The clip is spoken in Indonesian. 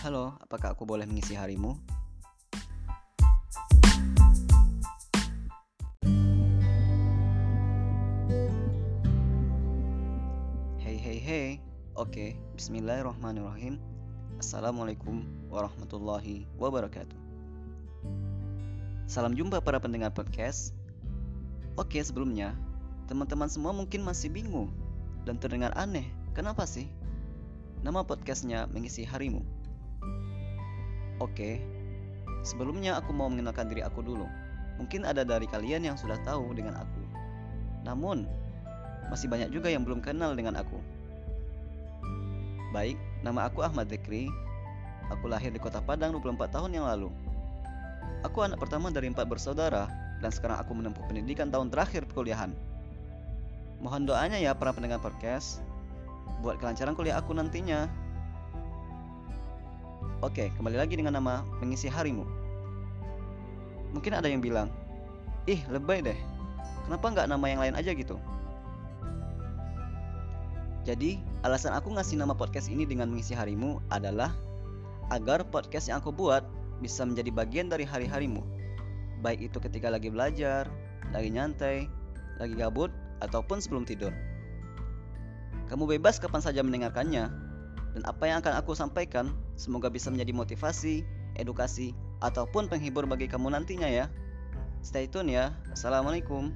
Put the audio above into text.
Halo, apakah aku boleh mengisi harimu? Hey hey hey. Oke, bismillahirrahmanirrahim. Assalamualaikum warahmatullahi wabarakatuh. Salam jumpa para pendengar podcast. Oke, sebelumnya, teman-teman semua mungkin masih bingung dan terdengar aneh. Kenapa sih? Nama podcastnya mengisi harimu. Oke, sebelumnya aku mau mengenalkan diri aku dulu. Mungkin ada dari kalian yang sudah tahu dengan aku. Namun, masih banyak juga yang belum kenal dengan aku. Baik, nama aku Ahmad Dekri. Aku lahir di kota Padang 24 tahun yang lalu. Aku anak pertama dari empat bersaudara dan sekarang aku menempuh pendidikan tahun terakhir perkuliahan. Mohon doanya ya para pendengar podcast buat kelancaran kuliah aku nantinya. Oke, kembali lagi dengan nama mengisi harimu. Mungkin ada yang bilang, ih lebay deh, kenapa nggak nama yang lain aja gitu? Jadi, alasan aku ngasih nama podcast ini dengan mengisi harimu adalah agar podcast yang aku buat bisa menjadi bagian dari hari-harimu. Baik itu ketika lagi belajar, lagi nyantai, lagi gabut, ataupun sebelum tidur. Kamu bebas kapan saja mendengarkannya, dan apa yang akan aku sampaikan semoga bisa menjadi motivasi, edukasi, ataupun penghibur bagi kamu nantinya ya. Stay tune ya. Assalamualaikum.